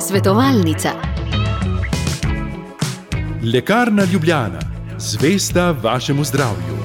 Svetovalnica. Lekarna Ljubljana, zvesta vašemu zdravju.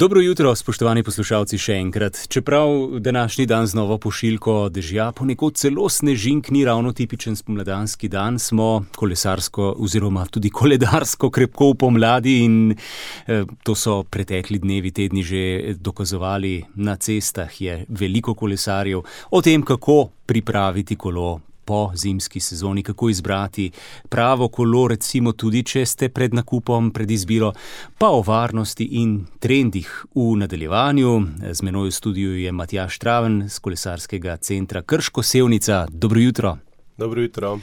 Dobro jutro, spoštovani poslušalci, še enkrat. Čeprav današnji dan z novo pošiljko dežja, ponekod celo snežink ni ravno tipičen spomladanski dan, smo kolesarsko oziroma tudi koledarsko krepko v pomladi in eh, to so pretekli dnevi, tedni že dokazovali. Na cestah je veliko kolesarjev o tem, kako pripraviti kolo po zimski sezoni, kako izbrati pravo kolo, recimo tudi, če ste pred nakupom, pred izbiro, pa o varnosti in trendih v nadaljevanju. Z menoj v studiu je Matjaš Traven z kolesarskega centra Krško Sevnica. Dobro jutro. Dobro jutro.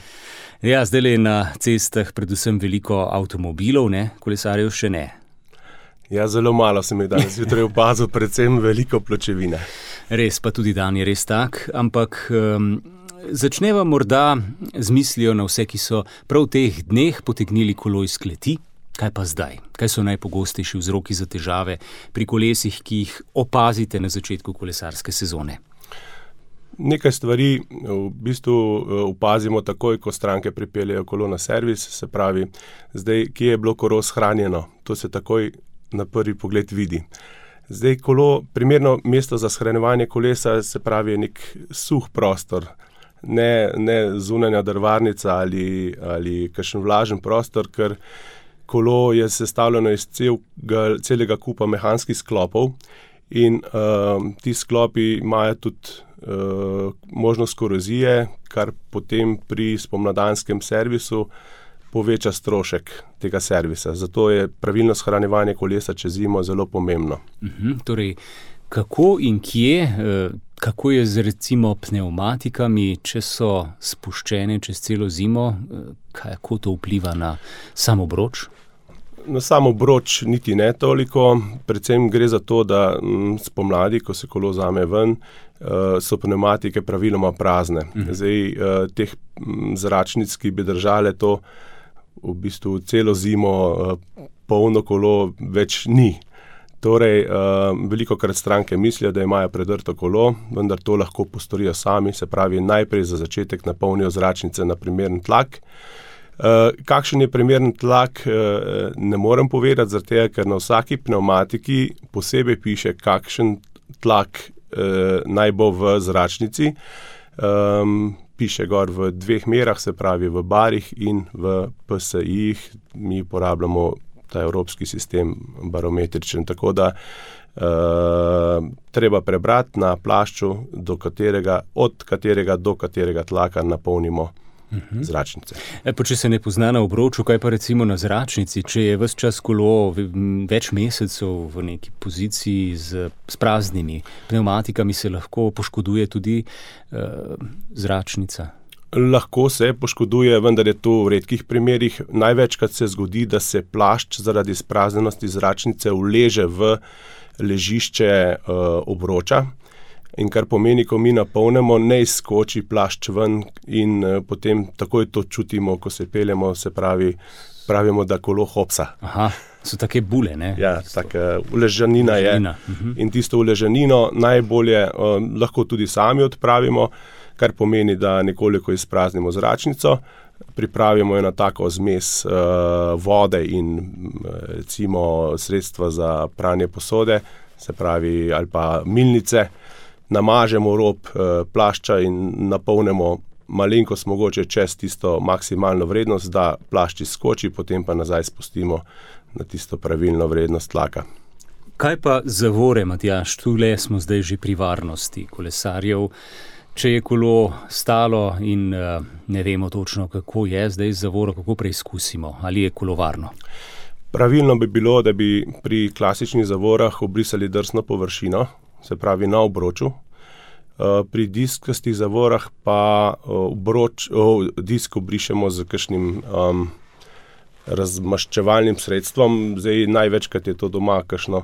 Ja, zdaj le na cestah, predvsem veliko avtomobilov, ne? kolesarjev še ne. Ja, zelo malo sem jih danes zjutraj opazil, predvsem veliko pločevine. Res pa tudi dan je res tak, ampak. Um, Začneva morda z mislijo na vse, ki so prav v teh dneh potegnili kolo iz kleti. Kaj pa zdaj? Kaj so najpogostejši vzroki za težave pri kolesih, ki jih opazite na začetku kolesarske sezone? Nekaj stvari v bistvu eh, opazimo takoj, ko stranke pripeljejo kolo na servis, se pravi, zdaj, kje je bilo kolo shranjeno. To se takoj na prvi pogled vidi. Zdaj, kolo, primerno mesto za shranjevanje kolesa, se pravi, je nek suh prostor, ne, ne zunanja drvarnica ali, ali kakšen vlažen prostor, ker kolo je sestavljeno iz celega, celega kupa mehanskih sklopov in uh, ti sklopi imajo tudi uh, možnost korozije, kar potem pri spomladanskem servisu poveča strošek tega servisa. Zato je pravilno shranjevanje kolesa čez zimo zelo pomembno. Uh mhm, torej, kako in kje? Kako je z recimo pneumatikami, če so spuščene čez celo zimo, kako to vpliva na samo broč? Na samo broč niti ne toliko, predvsem gre za to, da spomladi, ko se kolo zame ven, eh, so pneumatike praviloma prazne. Mhm. Zdaj, eh, teh zračnic, ki bi držale to v bistvu celo zimo, eh, polno kolo, več ni. Torej, uh, veliko krat stranke mislijo, da imajo predrto kolo, vendar to lahko postorijo sami, se pravi, najprej za začetek napolnijo zračnice na primeren tlak. Uh, kakšen je primeren tlak, uh, ne morem povedati, zato ker na vsaki pneumatiki posebej piše, kakšen tlak uh, naj bo v zračnici. Um, piše gor v dveh merah, se pravi v barih in v PSI-jih, mi uporabljamo ta evropski sistem barometričen. Tako da uh, treba prebrati na plašču, katerega, od katerega do katerega tlaka napolnimo. Mhm. Zračnice. E, če se ne pozna na obroču, kaj pa recimo na zračnici, če je vse čas kolo več mesecev v neki poziciji z, z praznimi pneumatikami, se lahko poškoduje tudi uh, zračnica. Lahko se poškoduje, vendar je to v redkih primerih. Največkrat se zgodi, da se plašč zaradi spraznenosti zračnice uleže v ležišče uh, obroča. In kar pomeni, ko mi napolnimo, ne izkoči plašč ven, in uh, potem takoj to čutimo, ko se peljemo, se pravi, pravimo, da kolo hopsa. Aha, so take bule. Ne? Ja, tako uležanina je. Uh -huh. In tisto uležanino najbolje uh, lahko tudi sami odpravimo kar pomeni, da nekoliko izpraznimo zračnico, pripravimo eno tako zmes uh, vode in recimo sredstva za pranje posode, se pravi ali pa milnice, namažemo rob uh, plašča in napolnimo. Malenkost mogoče čez tisto maksimalno vrednost, da plašč izkoči, potem pa nazaj spustimo na tisto pravilno vrednost tlaka. Kaj pa zavore, Matjaš, tu le smo zdaj že pri varnosti kolesarjev. Če je kolo stalo in uh, ne vemo točno, kako je zdaj z zavoro, kako preizkusimo, ali je kolo varno. Pravilno bi bilo, da bi pri klasičnih zavorah obrisali drsno površino, se pravi na obroču. Uh, pri diskastih zavorah pa uh, obroč, uh, disk obrišemo z kakšnim um, razmaščevalnim sredstvom, zdaj največkrat je to doma, kakšno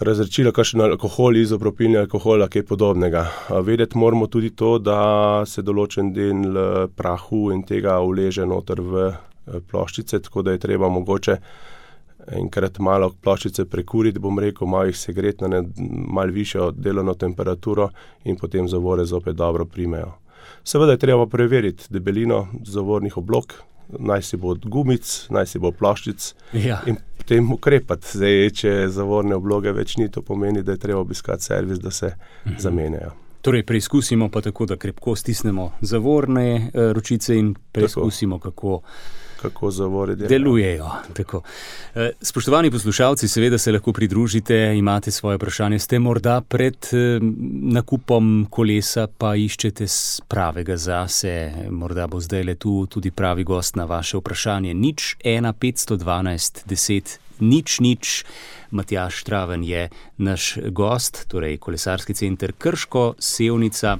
razrečila kakšen alkohol, izopropilni alkohol ali kaj podobnega. Vedeti moramo tudi to, da se določen del prahu in tega uleže noter v ploščice, tako da je treba mogoče enkrat malo ploščice prekuriti, bom rekel, malo jih segreti na malo višjo delovno temperaturo in potem zavore zopet dobro primejo. Seveda je treba preveriti debelino zavornih oblog, naj si bo od gumic, naj si bo ploščic Ja. in potem ukrepati. Zdaj, če zavorne obloge več ni, to pomeni, da je treba obiskati servis, da se Mhm. zamenjajo. Torej, preizkusimo pa tako, da krepko stisnemo zavorne eh, ročice in preizkusimo, kako Kako zavore delajo. delujejo. Tako. Eh, Spoštovani poslušalci, seveda se lahko pridružite, imate svoje vprašanje. Ste morda pred eh, nakupom kolesa, pa iščete pravega zase, morda bo zdaj le tu tudi pravi gost na vaše vprašanje. Nič 1, 512, 10, nič, nič. Matjaš Traven je naš gost, torej kolesarski center Krško, Sevnica.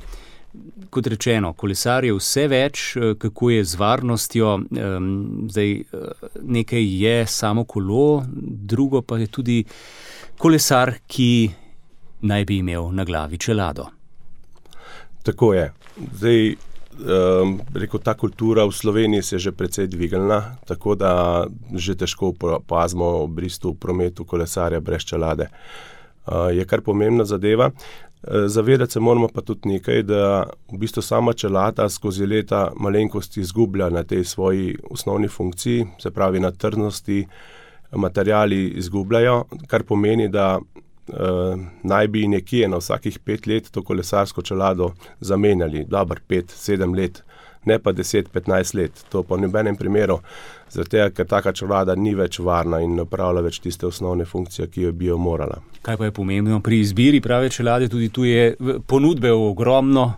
Kot rečeno, kolesar je vse več, eh, kako je z varnostjo. Zdaj, eh, nekaj je samo kolo, drugo pa je tudi kolesar, ki naj bi imel na glavi čelado. Tako je. Zdaj, um, rekel, ta kultura v Sloveniji se je že precej dvignila, tako da že težko opazimo v bistvu prometu kolesarja brez čelade. Uh, je kar pomembna zadeva. Uh, Zavedati se moramo pa tudi nekaj, da v bistvu sama čelada skozi leta malenkosti izgublja na tej svoji osnovni funkciji, se pravi na trdnosti, materijali izgubljajo, kar pomeni, da uh, naj bi nekje na vsakih pet let to kolesarsko čelado zamenjali, dobro, pet, sedem let, ne pa deset, petnajst let. To pa v nobenem primeru, zato ker taka čelada ni več varna in ne upravlja več tiste osnovne funkcije, ki jo bi jo morala. Kaj pa je pomembno pri izbiri prave čelade, tudi tu je ponudbe ogromno.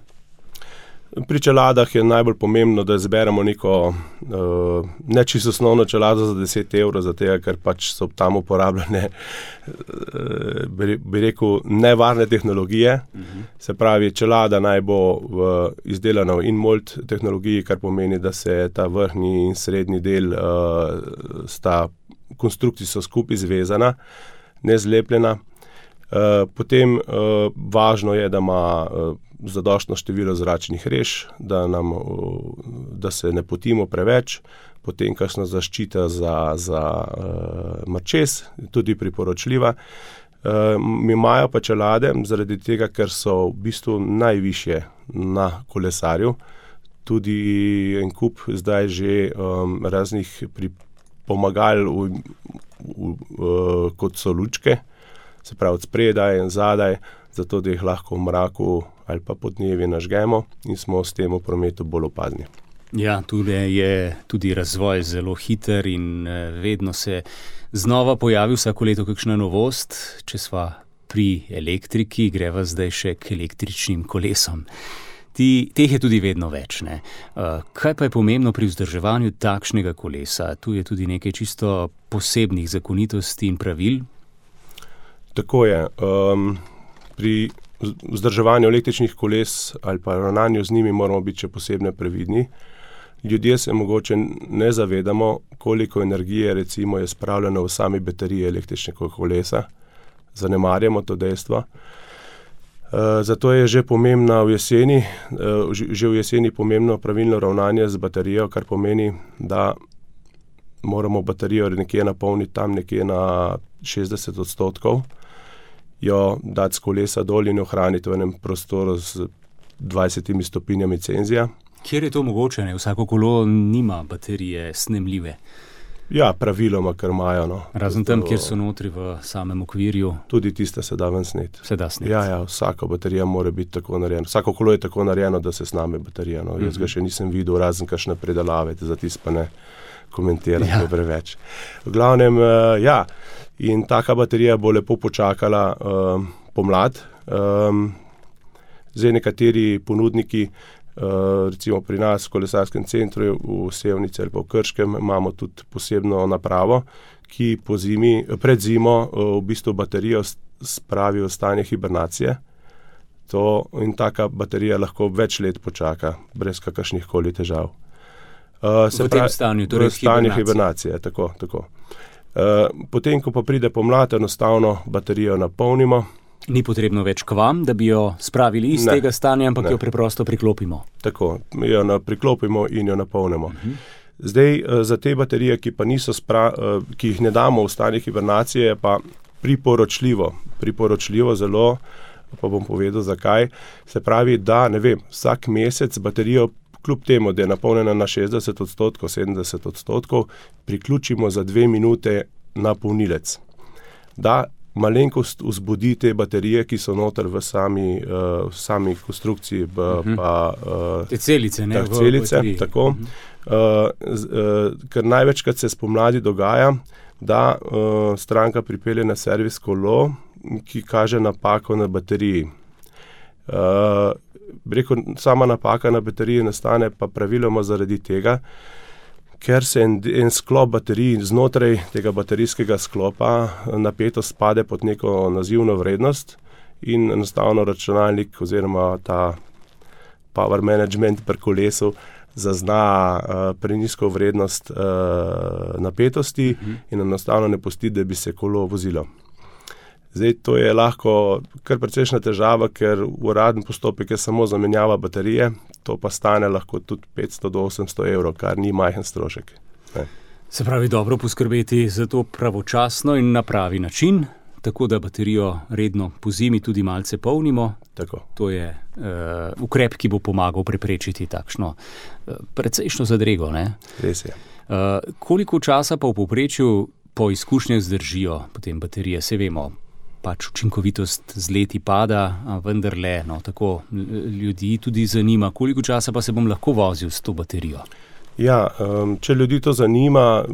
Pri čeladah je najbolj pomembno, da izberemo neko uh, nečisto osnovno čelado za 10 evrov, zato ker pač so tam uporabljene, uh, bi, bi rekel, nevarne tehnologije. Uh -huh. Se pravi, čelada naj bo v, izdelana v InMold tehnologiji, kar pomeni, da se ta vrhnji in srednji del uh, sta konstrukcijsko skupaj zvezana, ne zlepljena. Uh, potem uh, važno je, da ima uh, zadostno število zračnih rež, da, nam, da se ne potimo preveč, potem kakšna zaščita za, za uh, mrčes, tudi priporočljiva. Uh, imajo pa čelade, zaradi tega, ker so v bistvu najvišje na kolesarju, tudi en kup zdaj že um, raznih pomagal, v, v, v, kot so lučke se pravi spredaj in zadaj, zato da jih lahko v mraku ali pa pod dnevi nažgemo in smo s tem v prometu bolj opazni. Ja, tudi je tudi razvoj zelo hiter in eh, vedno se znova pojavi vsako leto kakšna novost. Če sva pri elektriki, greva zdaj še k električnim kolesom. Ti, teh je tudi vedno več. Ne? Uh, kaj pa je pomembno pri vzdrževanju takšnega kolesa? Tu je tudi nekaj čisto posebnih zakonitosti in pravil. Tako je. Um, pri vzdrževanju električnih koles ali pa ravnanju z njimi moramo biti še posebno previdni. Ljudje se mogoče ne zavedamo, koliko energije recimo, je spravljeno v sami bateriji električnega kolesa. Zanemarjamo to dejstvo. Uh, zato je že v jeseni, uh, že v jeseni pomembno pravilno ravnanje z baterijo, kar pomeni, da moramo baterijo nekje napolniti tam nekje na 60 odstotkov, jo dati z kolesa dol in ohraniti v enem prostoru z 20 stopinjami Cenzija. Kjer je to mogoče? Ne? Vsako kolo nima baterije snemljive. Ja, praviloma, ker imajo. No. Razen tam, kjer so notri v samem okvirju. Tudi tiste se da ven sneti. Se da sneti. Ja, ja, vsaka baterija mora biti tako narejena. Vsako kolo je tako narejeno, da se sname baterija. No. Jaz ga še nisem videl, razen kakšne predelave, za tiste pa ne komentiram ja. preveč. V glavnem, uh, ja, in taka baterija bo lepo počakala uh, pomlad. Um, zdaj nekateri ponudniki, uh, recimo pri nas v kolesarskem centru v Sevnici ali pa v Krškem, imamo tudi posebno napravo, ki zimi, pred zimo uh, v bistvu baterijo spravi v stanje hibernacije. To in taka baterija lahko več let počaka, brez kakršnih koli težav. Uh, v tem stanju, torej v stanju hibernacije. Tako, tako. Uh, potem, ko pa pride pomlad, enostavno baterijo napolnimo. Ni potrebno več k vam, da bi jo spravili iz ne, tega stanja, ampak ne. jo preprosto priklopimo. Tako, jo priklopimo in jo napolnimo. Uh -huh. Zdaj, za te baterije, ki, spra, ki jih ne damo v stanje hibernacije, je pa priporočljivo, priporočljivo zelo, pa bom povedal zakaj. Se pravi, da vem, vsak mesec baterijo, kljub temu, da je napolnjena na 60 odstotkov, 70 odstotkov, priključimo za dve minute na polnilec. Da malenkost vzbudi te baterije, ki so noter v sami, uh, sami konstrukciji. B, uh. -huh. pa, uh, te celice, ne tak, celice. Tako, uh -huh. uh, uh, ker največkrat se spomladi dogaja, da uh, stranka pripelje na servis kolo, ki kaže napako na bateriji. Uh, Reko, sama napaka na bateriji nastane pa praviloma zaradi tega, ker se en, en sklop baterij znotraj tega baterijskega sklopa napetost pade pod neko nazivno vrednost in enostavno računalnik oziroma ta power management pri kolesu zazna uh, prenisko vrednost uh, napetosti uh mhm. -huh. in enostavno ne pusti, da bi se kolo vozilo. Zdaj, to je lahko kar precejšna težava, ker uraden postopek je samo zamenjava baterije, to pa stane lahko tudi 500 do 800 evrov, kar ni majhen strošek. Ne. Se pravi, dobro poskrbeti za to pravočasno in na pravi način, tako da baterijo redno po zimi tudi malce polnimo. Tako. To je uh, ukrep, ki bo pomagal preprečiti takšno uh, precejšno zadrego. Ne? Res je. Uh, koliko časa pa v povprečju po izkušnjah zdržijo potem baterije, se vemo, pač učinkovitost z leti pada, vendar le no, tako ljudi tudi zanima, koliko časa pa se bom lahko vozil s to baterijo. Ja, če ljudi to zanima,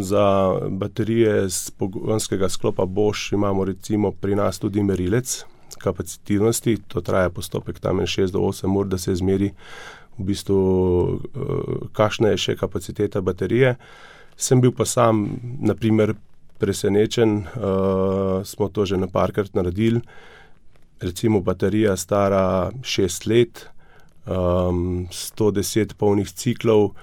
za baterije z pogonskega sklopa Bosch imamo recimo pri nas tudi merilec kapacitivnosti, to traja postopek tam 6 do 8 ur, da se izmeri v bistvu, uh, kakšna je še kapaciteta baterije. Sem bil pa sam, naprimer, presenečen, uh, smo to že na parkrat naredili. Recimo baterija stara 6 let, um, 110 polnih ciklov,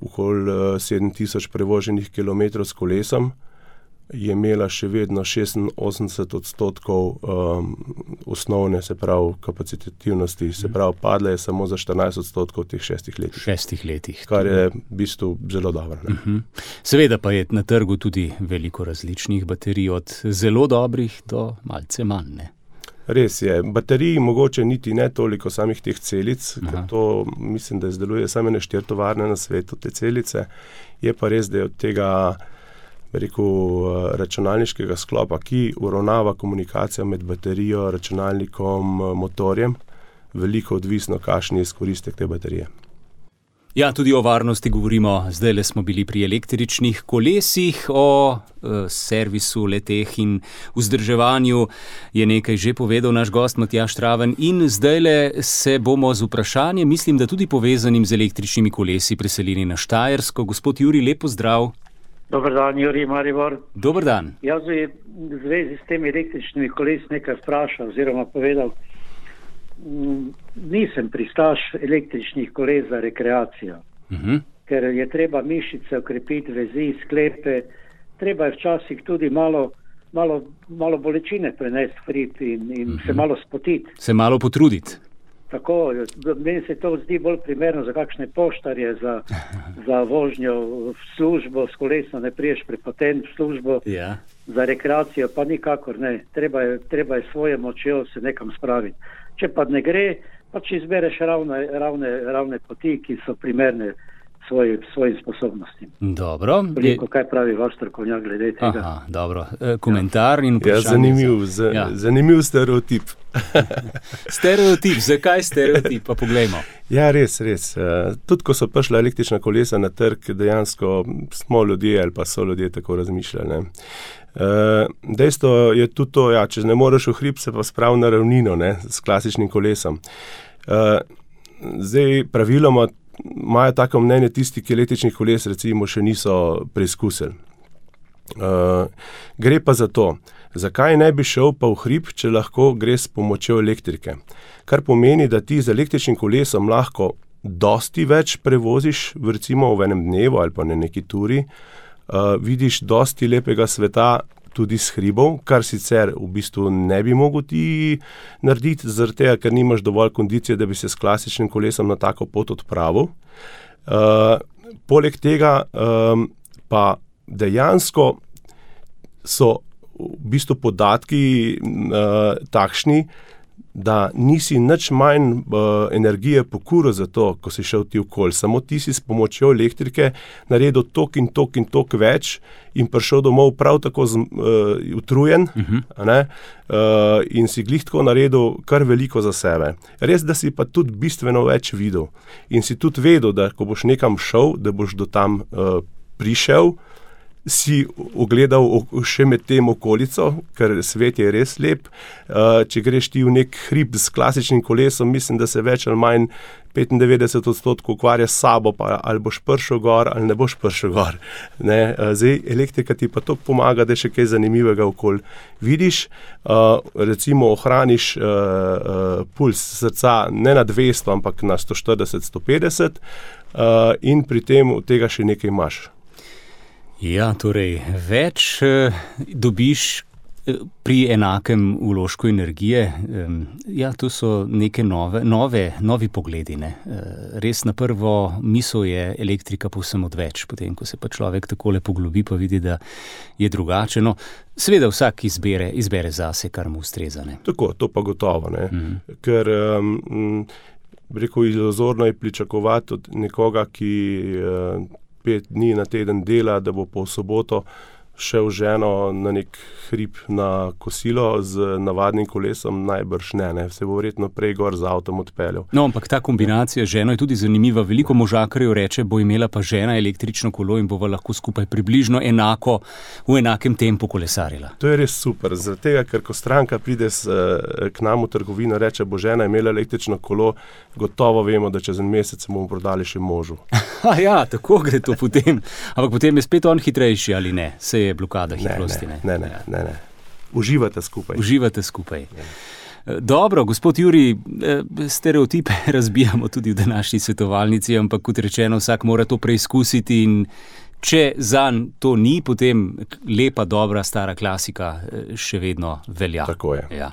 okoli uh, 7000 prevoženih km s kolesom je imela še vedno 86 odstotkov um, osnovne, se pravi, kapacitativnosti, se mhm. pravi, padla je samo za 14 odstotkov v teh šestih letih. Šestih letih. Kar je v bistvu zelo dobro. Uh mhm. -huh. Seveda pa je na trgu tudi veliko različnih baterij, od zelo dobrih do malce manj. Ne? Res je. Bateriji mogoče niti ne toliko samih teh celic, ker to mislim, da izdeluje samo neštiri tovarne na svetu, te celice. Je pa res, da je od tega rekel, eh, računalniškega sklopa, ki uravnava komunikacijo med baterijo, računalnikom, eh, motorjem, veliko odvisno, kakšen je izkoristek te baterije. Ja, tudi o varnosti govorimo. Zdaj le smo bili pri električnih kolesih, o e, servisu leteh in vzdrževanju je nekaj že povedal naš gost Matjaš Traven. In zdaj le se bomo z vprašanjem, mislim, da tudi povezanim z električnimi kolesi, preselili na Štajersko. Gospod Juri, lepo zdrav. Dobar dan, Juri Maribor. Dobar dan. Jaz bi v zvezi s temi električnimi kolesi nekaj vprašal oziroma povedal. Mm, nisem pristaš električnih koles za rekreacijo, uh mhm. -huh. ker je treba mišice ukrepiti, vezi, sklepe, treba je včasih tudi malo, malo, malo bolečine prenesti in, in uh -huh. se mhm. malo spotiti. Se malo potruditi. Tako, meni se to zdi bolj primerno za kakšne poštarje, za, za vožnjo v službo, s kolesom ne priješ prepotent v službo, ja. za rekreacijo pa nikakor ne. Treba je, treba je svoje močjo se nekam spraviti. Če pa ne gre, pa če izbereš ravne, ravne, ravne poti, ki so primerne svoj, svojim sposobnostim. Dobro. Veliko, kaj pravi vaš strokovnjak glede tega? Aha, dobro. E, komentar in ja, zanimiv, za, ja. zanimiv stereotip. stereotip, zakaj stereotip? Pa poglejmo. Ja, res, res. Uh, tudi ko so prišla električna kolesa na trg, dejansko smo ljudje ali pa so ljudje tako razmišljali. Uh, dejstvo je tudi to, da ja, če ne moreš v hrib, se pa spravi na ravnino ne, s klasičnim kolesom. Uh, zdaj, praviloma imajo tako mnenje tisti, ki električnih koles recimo še niso preizkusili. Uh, gre pa za to, zakaj ne bi šel pa v hrib, če lahko gre s pomočjo elektrike. Kar pomeni, da ti z električnim kolesom lahko dosti več prevoziš, recimo v enem dnevu ali pa na neki turi, uh, vidiš dosti lepega sveta, tudi s hribov, kar sicer v bistvu ne bi mogel ti narediti, tega, ker nimaš dovolj kondicije, da bi se s klasičnim kolesom na tako pot odpravil. Uh, poleg tega um, pa dejansko so v bistvu podatki uh, takšni, da nisi nič manj uh, energije pokuril za to, ko si šel ti v kol. Samo ti si s pomočjo elektrike naredil tok in tok in tok več in prišel domov prav tako z, uh, utrujen uh -huh. uh, in si glih tako naredil kar veliko za sebe. Res, da si pa tudi bistveno več videl in si tudi vedel, da ko boš nekam šel, da boš do tam uh, prišel si ogledal še med tem okolico, ker svet je res lep. Uh, če greš ti v nek hrib s klasičnim kolesom, mislim, da se več ali manj 95 odstotkov ukvarja s sabo, pa ali boš prišel gor ali ne boš prišel gor. Ne? Uh, zdaj, elektrika ti pa to pomaga, da še kaj zanimivega okol vidiš. Uh, recimo, ohraniš puls srca ne na 200, ampak na 140-150 uh, in pri tem od tega še nekaj imaš. Ja, torej, več eh, dobiš eh, pri enakem uložku energije. Ja, to so neke nove, nove, novi pogledi. Ne? Eh, res na prvo misel je elektrika povsem odveč, potem ko se pa človek tako lepo poglobi, pa vidi, da je drugače. No, seveda vsak izbere, izbere zase, kar mu ustreza. Ne? Tako, to pa gotovo. Mhm. Ker um, rekel, iluzorno je pričakovati od nekoga, ki. Uh, pet dni na teden dela, da bo po soboto šel ženo na nek hrib na kosilo z navadnim kolesom, najbrž ne, ne. se bo verjetno prej gor z avtom odpeljal. No, ampak ta kombinacija z ženo je tudi zanimiva. Veliko možakarjev reče, bo imela pa žena električno kolo in bova lahko skupaj približno enako v enakem tempu kolesarila. To je res super, zaradi tega, ker ko stranka pride s, k nam v trgovino, reče, bo žena imela električno kolo, gotovo vemo, da čez en mesec bomo prodali še možu. ja, tako gre to potem. Ampak potem je spet on hitrejši ali ne? Se je blokada hitrosti. Ne, ne, ne. ne, ne, ne. Uživate skupaj. Uživate skupaj. Ja. Dobro, gospod Juri, eh, stereotipe razbijamo tudi v današnji svetovalnici, ampak kot rečeno, vsak mora to preizkusiti in Če za njim to ni, potem lepa, dobra, stara klasika eh, še vedno velja. Tako je. Ja.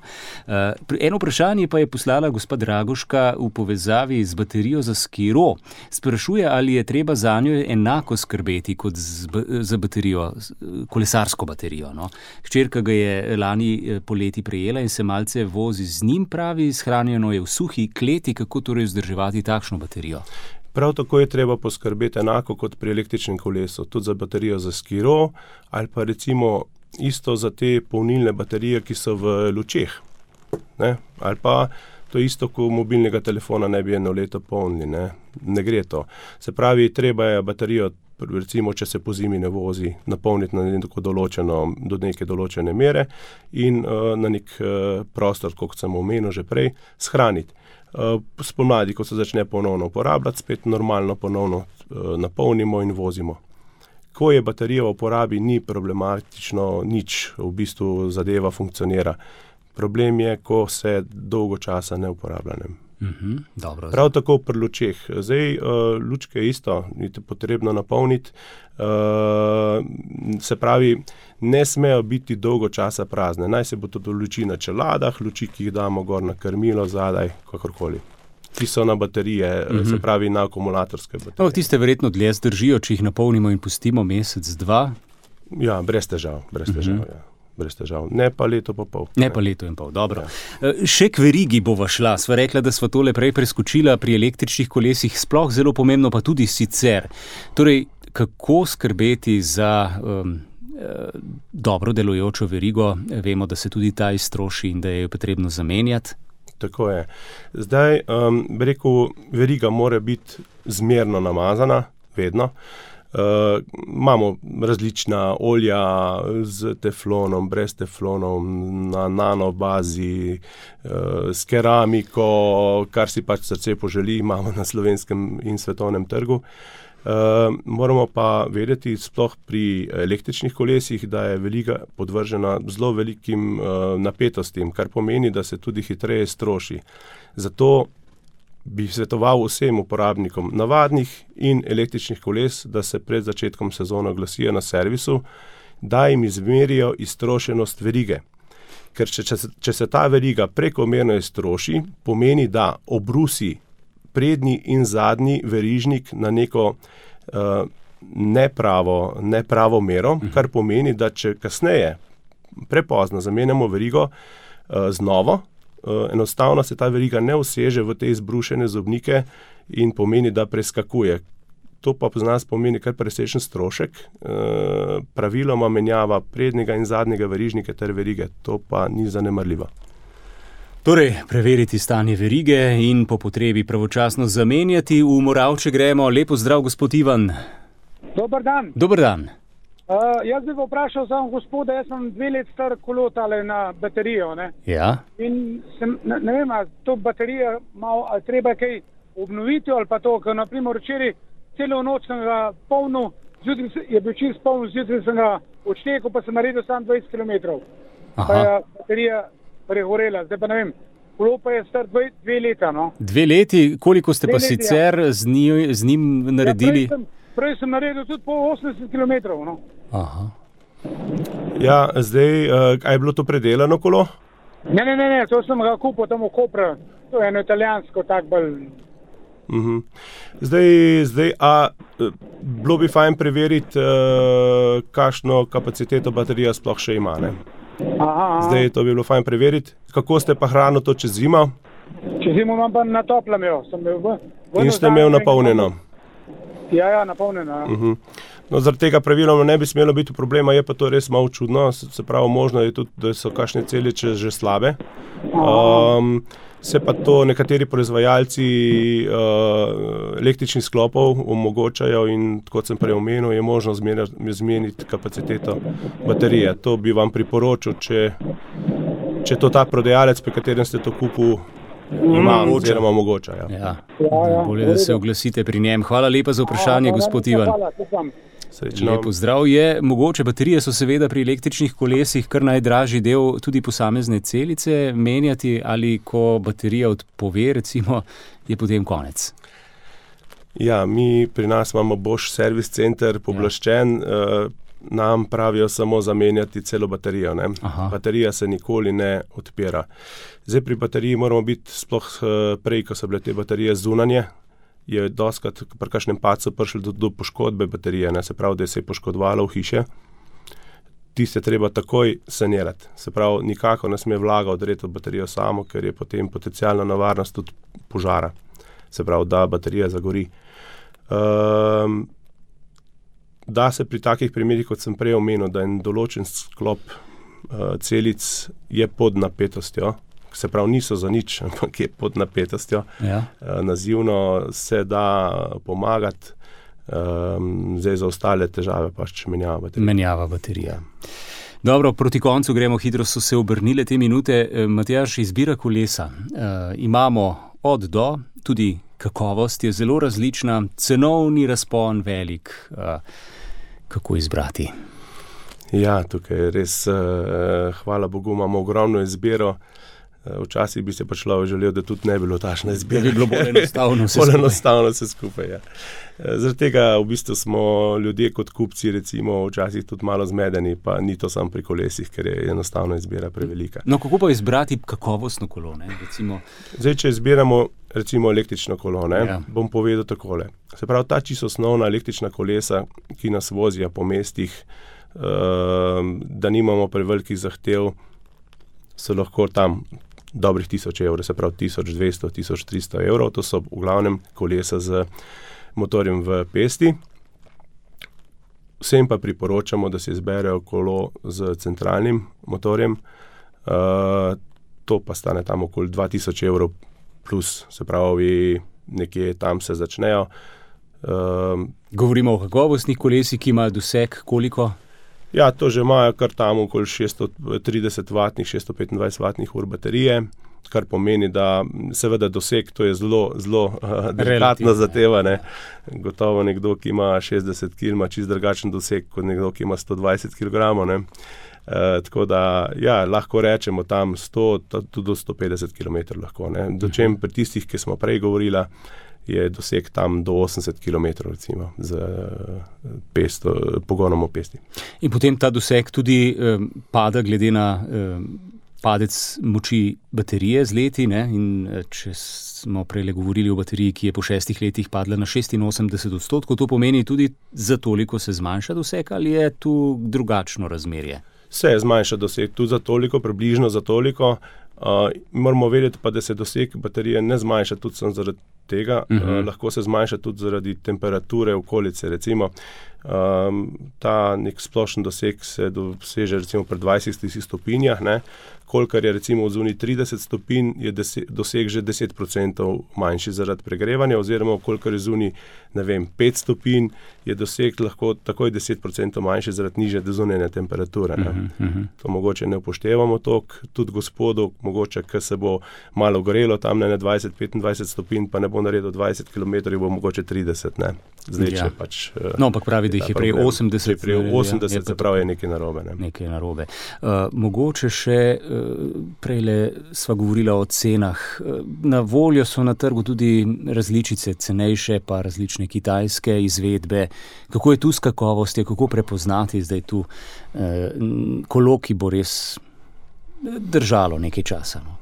Uh, eno vprašanje pa je poslala gospod Dragoška v povezavi z baterijo za skiro. Sprašuje, ali je treba za njo enako skrbeti kot za baterijo, kolesarsko baterijo. No? Hčerka ga je lani eh, poleti prejela in se malce vozi z njim, pravi, shranjeno je v suhi kleti, kako torej vzdrževati takšno baterijo. Prav tako je treba poskrbeti enako kot pri električnem kolesu, tudi za baterijo za skiro ali pa recimo isto za te polnilne baterije, ki so v lučeh. Ne? Ali pa to isto, ko mobilnega telefona ne bi eno leto polnili, ne? ne gre to. Se pravi, treba je baterijo, recimo, če se po zimi ne vozi, napolniti na neko določeno, do neke določene mere in uh, na nek uh, prostor, kot sem omenil že prej, shraniti. Eh, spomladi, ko se začne ponovno uporabljati, spet normalno ponovno uh, napolnimo in vozimo. Ko je baterija v uporabi, ni problematično, nič v bistvu zadeva funkcionira. Problem je, ko se dolgo časa ne uporablja. Uh mhm, dobro, Prav tako pri lučeh. Zdaj, uh, lučke isto, ni potrebno napolniti. Uh, se pravi, ne smejo biti dolgo časa prazne. Naj se bo to luči na čeladah, luči, ki jih damo gor na krmilo, zadaj, kakorkoli. Ki so na baterije, uh -huh. se mhm. pravi na akumulatorske baterije. No, tiste verjetno dlje zdržijo, če jih napolnimo in pustimo mesec, dva. Ja, brez težav. Brez težav uh -huh. ja brez težav. Ne pa leto in pol. Ne, ne pa leto in pol, dobro. Ja. Eh, še k verigi bova šla. Sva rekla, da smo tole prej preskočila pri električnih kolesih, sploh zelo pomembno, pa tudi sicer. Torej, kako skrbeti za um, dobro delujočo verigo? Vemo, da se tudi ta iztroši in da je jo potrebno zamenjati. Tako je. Zdaj, um, rekel, veriga mora biti zmerno namazana, vedno. Uh, Uh, imamo različna olja z teflonom, brez teflonov, na nano bazi, uh, s keramiko, kar si pač srce poželi, imamo na slovenskem in svetovnem trgu. Uh, moramo pa vedeti, sploh pri električnih kolesih, da je velika podvržena zelo velikim uh, napetostim, kar pomeni, da se tudi hitreje stroši. Zato bi svetoval vsem uporabnikom navadnih in električnih koles, da se pred začetkom sezone oglasijo na servisu, da jim izmerijo iztrošenost verige. Ker če, če, če se ta veriga prekomerno iztroši, pomeni, da obrusi prednji in zadnji verižnik na neko uh, nepravo, nepravo mero, -huh. kar pomeni, da če kasneje, prepozno zamenjamo verigo uh, z novo, enostavno se ta veriga ne useže v te izbrušene zobnike in pomeni, da preskakuje. To pa za nas pomeni kar presečen strošek, uh, praviloma menjava prednjega in zadnjega verižnika ter verige, to pa ni zanemarljivo. Torej, preveriti stanje verige in po potrebi pravočasno zamenjati. V Moravče gremo. Lepo zdrav, gospod Ivan. Dobar dan. Dobar dan. Uh, jaz bi vprašal samo gospoda, jaz sem dve let star kolotale na baterijo. Ne? Ja. In sem, ne, ne vem, ali to baterijo malo, ali treba kaj obnoviti ali pa to, ker naprimer včeraj celo noč sem ga polnil, zjutraj je bil čist poln, zjutraj sem ga odštekel, pa sem naredil samo 20 km. Pa je baterija pregorela, zdaj pa ne vem. Kolo pa je star dve, dve leta. No? Dve leti, koliko ste dve pa leti, sicer ja. z, njim, z njim naredili? Ja, prej, sem, naredil tudi po 80 km. No? Ja, zdaj, uh, je bilo to predelano kolo? Ne, ne, ne, ne, to sem ga kupil tam v Kopru, to je eno italijansko, tako bolj. Uh mhm. -huh. Zdaj, zdaj, a eh, bilo bi fajn preveriti, uh, kakšno kapaciteto baterija sploh še ima. Ne? Zdaj to bi bilo fajn preveriti. Kako ste pa hrano to čez zimo? Čez zimo imam pa na toplem, jo. sem bil v. In ste imeli napolnjeno? Ja, ja, napolnjeno. Ja. Uh mhm. -huh. no, zaradi tega praviloma ne bi smelo biti problema, je pa to res malo čudno. Se pravi, možno je tudi, da so kakšne celice že slabe. Um, Se pa to nekateri proizvajalci uh, električnih sklopov omogočajo, in kot sem prej omenil, je možno zmeniti kapaciteto baterije. To bi vam priporočil, če, če to ta prodajalec, pri katerem ste to kupili, ima oziroma omogoča. Ja. Ja. Bolje, da se oglasite pri njem. Hvala lepa za vprašanje, gospod Ivan. Srečno. Lepo zdrav je. Mogoče baterije so seveda pri električnih kolesih kar najdražji del tudi posamezne celice menjati ali ko baterija odpove, recimo, je potem konec. Ja, mi pri nas imamo boš servis center poblaščen. Ja. Uh, Nam pravijo samo zamenjati celo baterijo. Baterija se nikoli ne odpira. Zdaj pri bateriji moramo biti, sploh eh, prej, ko so bile te baterije zunanje, je doskrat pri kažem pacu prišlo do, do poškodbe baterije, ne? se pravi, da se je poškodovala v hiše. Tiste treba takoj sanirati. Se pravi, nikako ne sme vlaga odreti v baterijo samo, ker je potem potencijalna nevarnost tudi požara. Se pravi, da baterija zagori. Um, da se pri takih primerih, kot sem prej omenil, da je določen sklop uh, celic pod napetostjo, se pravi, niso za nič, ampak je pod napetostjo. Ja. Eh, nazivno se da pomagati, um, zdaj za ostale težave pa če menjava baterije. Menjava baterije. Ja. Dobro, proti koncu gremo, hitro so se obrnile te minute. Eh, Matjaš, izbira kolesa. E, imamo od do, tudi kakovost je zelo različna, cenovni razpon velik. E, kako izbrati? Ja, tukaj je res, e, hvala Bogu, imamo ogromno izbiro. Eh, včasih bi se pa človek želel, da tudi ne bi bilo tašne izbire. Bi bilo bolj enostavno vse bolj enostavno vse skupaj. Ja. Eh, zaradi tega v bistvu smo ljudje kot kupci, recimo, včasih tudi malo zmedeni, pa ni to samo pri kolesih, ker je enostavno izbira prevelika. No, kako pa izbrati kakovostno kolo? Zdaj, če izbiramo recimo električno kolo, ne, ja. bom povedal takole. Se pravi, ta čisto osnovna električna kolesa, ki nas vozijo po mestih, uh, da nimamo prevelikih zahtev. So lahko tam dobrih 1000 evrov, se pravi 1200, 1300 evrov, to so v glavnem kolesa z motorjem v pesti. Vsem pa priporočamo, da se izberejo kolo z centralnim motorjem, uh, to pa stane tam okoli 2000 evrov, plus se pravi, nekje tam se začnejo. Uh, Govorimo o kakovostnih kolesih, ki imajo doseg koliko? Ja, to že imajo kar tam okoli 630 vatnih, 625 vatnih ur baterije, kar pomeni, da seveda doseg to je zelo, zelo uh, delikatno zatevane. Gotovo nekdo, ki ima 60 kg, ima čist drugačen doseg kot nekdo, ki ima 120 kg. Uh, tako da ja, lahko rečemo tam 100, tudi do 150 km. Lahko, Dočem pri tistih, ki smo prej govorili, je doseg tam do 80 km, recimo, z pesto, pogonom v pesti. In potem ta doseg tudi eh, pada, glede na eh, padec moči baterije z leti. Ne? In eh, če smo prej govorili o bateriji, ki je po šestih letih padla na 86 odstotkov, to pomeni tudi za toliko se zmanjša doseg ali je tu drugačno razmerje? Se zmanjša doseg tudi za toliko, približno za toliko. Uh, moramo vedeti pa, da se doseg baterije ne zmanjša tudi zaradi tega, uh -huh. uh, lahko se zmanjša tudi zaradi temperature okolice. Recimo, um, ta nek splošen doseg se doseže recimo pri 20 stopinjah, ne, kolikor je recimo v zuni 30 stopinj, je doseg že 10% manjši zaradi pregrevanja, oziroma kolikor je zuni 5 stopinj, je doseg lahko takoj 10% manjši zaradi niže dozunjene temperature. Uh -huh, uh -huh. To mogoče ne upoštevamo toliko, tudi gospodu, mogoče, ker se bo malo gorelo tam na 20-25 stopinj, pa ne bo naredil 20 km, bo mogoče 30. Ne. Zdaj, ja. pač, eh, no, ampak pravi, da jih je prej 80. Prej 80, ja, se pravi, je nekaj narobe. Ne. Nekaj narobe. Uh, mogoče še uh, prej sva govorila o cenah. Na voljo so na trgu tudi različice, cenejše, pa različne kitajske izvedbe. Kako je tu s kakovostjo, kako prepoznati zdaj tu eh, kolo, ki bo res držalo nekaj časa? No?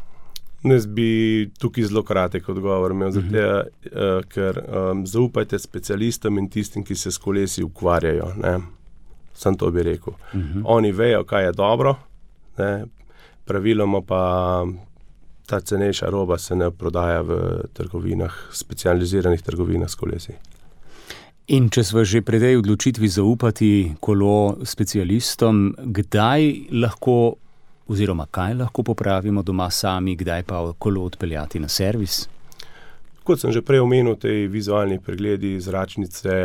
Jaz bi tukaj zelo kratek odgovor imel, uh -huh. zato, uh, ker um, zaupajte specialistom in tistim, ki se s kolesi ukvarjajo. Ne? Sam to bi rekel. Uh -huh. Oni vejo, kaj je dobro, ne? praviloma pa ta cenejša roba se ne prodaja v trgovinah, specializiranih trgovinah s kolesi. In če smo že pri tej odločitvi zaupati kolo specialistom, kdaj lahko, oziroma kaj lahko popravimo doma sami, kdaj pa kolo odpeljati na servis? Kot sem že prej omenil, te vizualni pregledi zračnice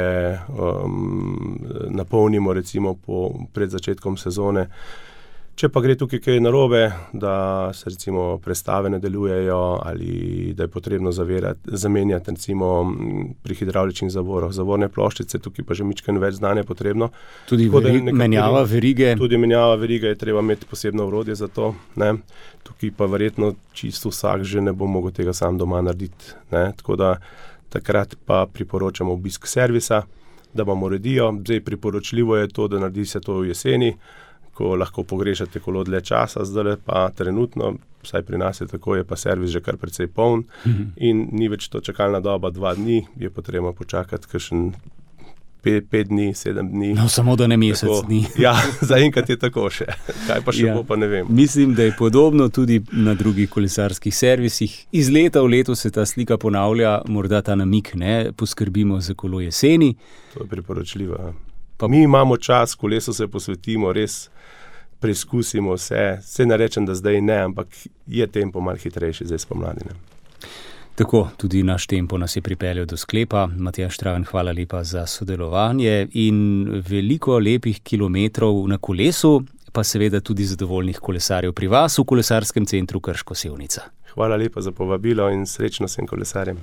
um, napolnimo recimo po, pred začetkom sezone. Če pa gre tukaj kaj narobe, da se recimo prestave ne delujejo ali da je potrebno zavirati, zamenjati recimo pri hidravličnih zavorah, zavorne ploščice, tukaj pa že mičken več znanja potrebno. Tudi veri, menjava verige. Tudi menjava verige je treba imeti posebno urodje za to. Ne. Tukaj pa verjetno čisto vsak že ne bo mogel tega sam doma narediti. Ne. Tako da takrat pa priporočamo obisk servisa, da vam uredijo. Zdaj priporočljivo je to, da naredi se to v jeseni ko lahko pogrešate kolo dlje časa, zdaj pa trenutno, vsaj pri nas je tako, je pa servis že kar precej poln mhm. in ni več to čakalna doba dva dni, je potrebno počakati kakšen. Pet, pet dni, sedem dni. No, samo da ne mesec tako, dni. ja, zaenkrat je tako še. Kaj pa še ja. bo, pa ne vem. Mislim, da je podobno tudi na drugih kolesarskih servisih. Iz leta v leto se ta slika ponavlja, morda ta namik, ne poskrbimo za kolo jeseni. To je priporočljivo. Pa mi imamo čas, kolesu se posvetimo, res preizkusimo vse. Se ne rečem, da zdaj ne, ampak je tempo malo hitrejši zdaj spomladi. Tako, tudi naš tempo nas je pripeljal do sklepa. Matija Štraven, hvala lepa za sodelovanje in veliko lepih kilometrov na kolesu, pa seveda tudi zadovoljnih kolesarjev pri vas v kolesarskem centru Krško Sevnica. Hvala lepa za povabilo in srečno vsem kolesarjem.